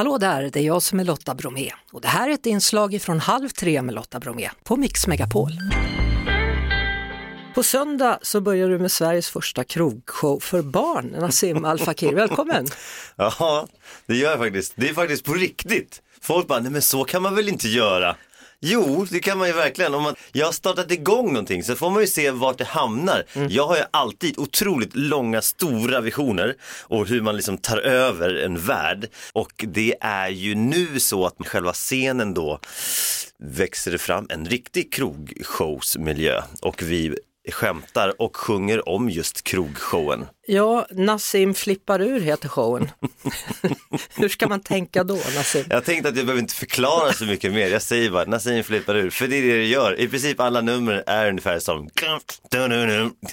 Hallå där, det är jag som är Lotta Bromé och det här är ett inslag från Halv tre med Lotta Bromé på Mix Megapol. På söndag så börjar du med Sveriges första krogshow för barn, Nassim Al Fakir. Välkommen! Ja, det gör jag faktiskt. Det är faktiskt på riktigt. Folk bara, nej men så kan man väl inte göra? Jo, det kan man ju verkligen. Om man, jag har startat igång någonting så får man ju se vart det hamnar. Jag har ju alltid otroligt långa, stora visioner och hur man liksom tar över en värld. Och det är ju nu så att själva scenen då växer det fram en riktig krogshowsmiljö och vi skämtar och sjunger om just krogshowen. Ja, Nassim flippar ur heter showen. Hur ska man tänka då, Nassim? Jag tänkte att jag behöver inte förklara så mycket mer. Jag säger bara Nassim flippar ur, för det är det det gör. I princip alla nummer är ungefär som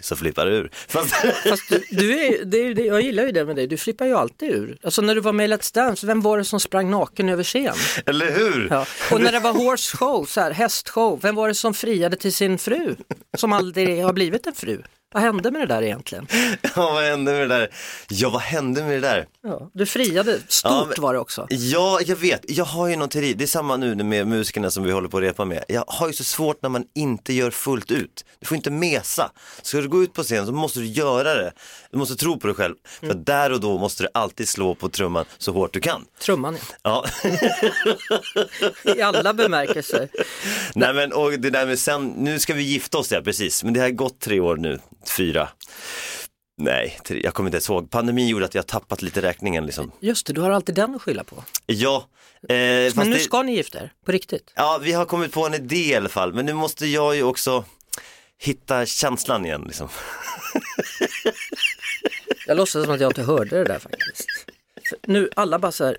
så flippar ur. Fast... Fast du, du är, det är, det, jag gillar ju det med dig, du flippar ju alltid ur. Alltså när du var med i Let's Dance, vem var det som sprang naken över scen? Eller hur? Ja. Och när det var horse show, så här, hästshow, vem var det som friade till sin fru? Som aldrig har blivit en fru? Vad hände med det där egentligen? Ja, vad hände med det där? Ja, vad hände med det där? Ja, du friade, stort Ja, men- var det också. Ja, jag vet. Jag har ju någon teori. Det är samma nu med musikerna som vi håller på att repa med. Jag har ju så svårt när man inte gör fullt ut. Du får inte mesa. Ska du gå ut på scen så måste du göra det. Du måste tro på dig själv. För där och då måste du alltid slå på trumman så hårt du kan. Trumman Ja, ja. i alla bemärkelser. nej men och det där med sen, nu ska vi gifta oss ja, precis. Men det har gått tre år nu, fyra. Nej, jag kommer inte ens ihåg. Pandemin gjorde att jag tappat lite räkningen liksom. Just det, du har alltid den att skylla på. Ja, eh, Men nu det- ska ni gifta er, på riktigt. Ja, vi har kommit på en idé i alla fall, men nu måste jag ju också hitta känslan igen liksom. Jag låtsas som att jag inte hörde det där faktiskt. För nu alla bara så här,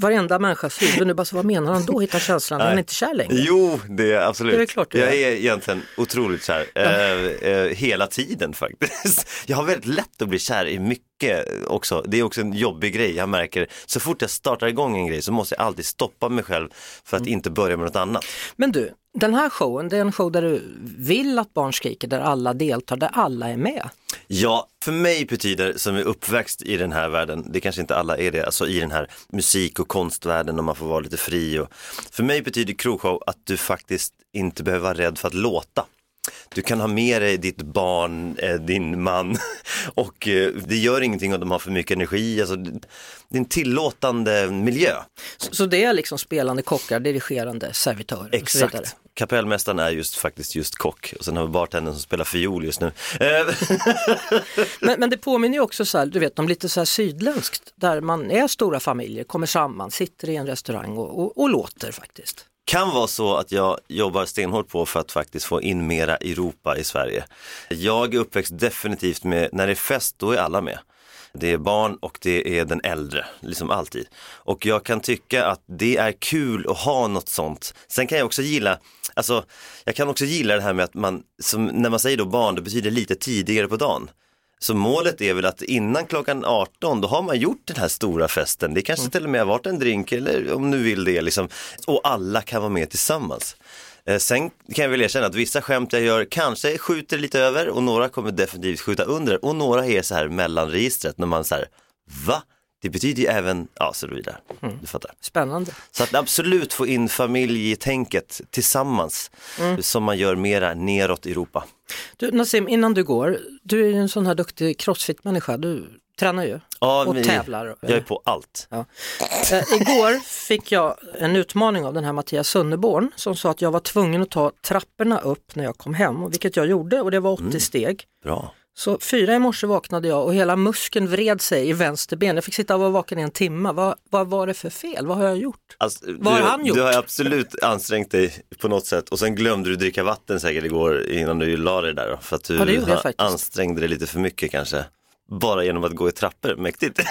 varenda människas huvud nu bara så, vad menar han då? Hitta känslan, han är inte kär längre. Jo, det är absolut. Det är klart jag är. är egentligen otroligt kär, eh, eh, hela tiden faktiskt. Jag har väldigt lätt att bli kär i mycket också. Det är också en jobbig grej, jag märker. Så fort jag startar igång en grej så måste jag alltid stoppa mig själv för Mm. att inte börja med något annat. Men du, den här showen, det är en show där du vill att barn skriker, där alla deltar, där alla är med. Ja, för mig betyder, som är uppväxt i den här världen, det kanske inte alla är det, alltså i den här musik och konstvärlden och man får vara lite fri. Och, för mig betyder krogshow att du faktiskt inte behöver vara rädd för att låta. Du kan ha med dig ditt barn, eh, din man och eh, det gör ingenting om de har för mycket energi. Alltså, det är en tillåtande miljö. Så, så det är liksom spelande kockar, dirigerande servitörer och. Exakt. Kapellmästaren är just faktiskt just kock och sen har vi bartendern som spelar fiol just nu. Eh, men, men det påminner ju också så här, du vet, om lite så här sydländskt, där man är stora familjer, kommer samman, sitter i en restaurang och, och, och låter faktiskt kan vara så att jag jobbar stenhårt på för att faktiskt få in mera Europa i Sverige. Jag är uppväxt definitivt med, när det är fest då är alla med. Det är barn och det är den äldre, liksom alltid. Och jag kan tycka att det är kul att ha något sånt. Sen kan jag också gilla, alltså jag kan också gilla det här med att man, som, när man säger då barn, det betyder lite tidigare på dagen. Så målet är väl att innan klockan 18 då har man gjort den här stora festen. Det kanske till och med har varit en drink eller om du vill det liksom. Och alla kan vara med tillsammans. Eh, Sen kan jag väl erkänna att vissa skämt jag gör kanske skjuter lite över och några kommer definitivt skjuta under och några är så här mellanregistret när man så här, va? Det betyder ju även, ja så vidare. Du fattar. Spännande. Så att absolut få in familjetänket tillsammans som man gör mera neråt i Europa. Du Nassim, innan du går, du är ju en sån här duktig crossfit-människa, du tränar ju Ja, och tävlar. Jag är på allt. Ja. Eh, igår fick jag en utmaning av den här Mattias Sunneborn som sa att jag var tvungen att ta trapporna upp när jag kom hem, vilket jag gjorde och det var 80 Mm. steg. Bra. Så fyra i morse vaknade jag och hela muskeln vred sig i vänster ben. Jag fick sitta och vara vaken i en timme. Vad, vad var det för fel? Vad har jag gjort? Alltså, Vad har du, han gjort? Du har absolut ansträngt dig på något sätt och sen glömde du dricka vatten säkert igår innan du la dig där för att du Ja, har- ansträngde dig lite för mycket kanske. Bara genom att gå i trappor, mäktigt.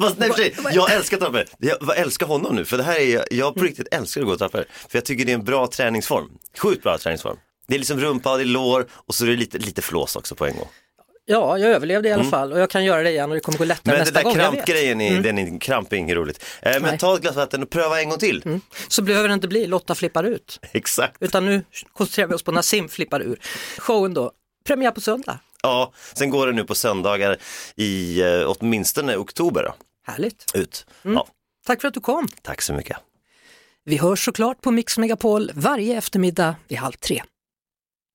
Fast nej, sig, jag älskar trappor. Jag, jag älskar honom nu, för det här är, jag på riktigt älskar att gå i trappor. För jag tycker det är en bra träningsform. Sjukt bra träningsform. Det är liksom rumpa, det är lår och så är det lite, lite flås också på en gång. Ja, jag överlevde i alla fall och jag kan göra det igen och det kommer gå lättare Mm. Men nästa där gång. jag vet. krampgrejen, är, den är, kramp är inget roligt. Eh, men Nej. ta ett glas vatten och pröva en gång till. Så behöver det inte bli Lotta flippar ut. Exakt. Utan nu koncentrerar vi oss på Nassim flippar ur. Showen då, premiär på söndag. Ja, sen går det nu på söndagar i eh, åtminstone oktober. Då. Härligt. ut. Mm. Ja, Tack för att du kom. tack så mycket. Vi hörs såklart på Mix Megapol varje eftermiddag vid halv tre.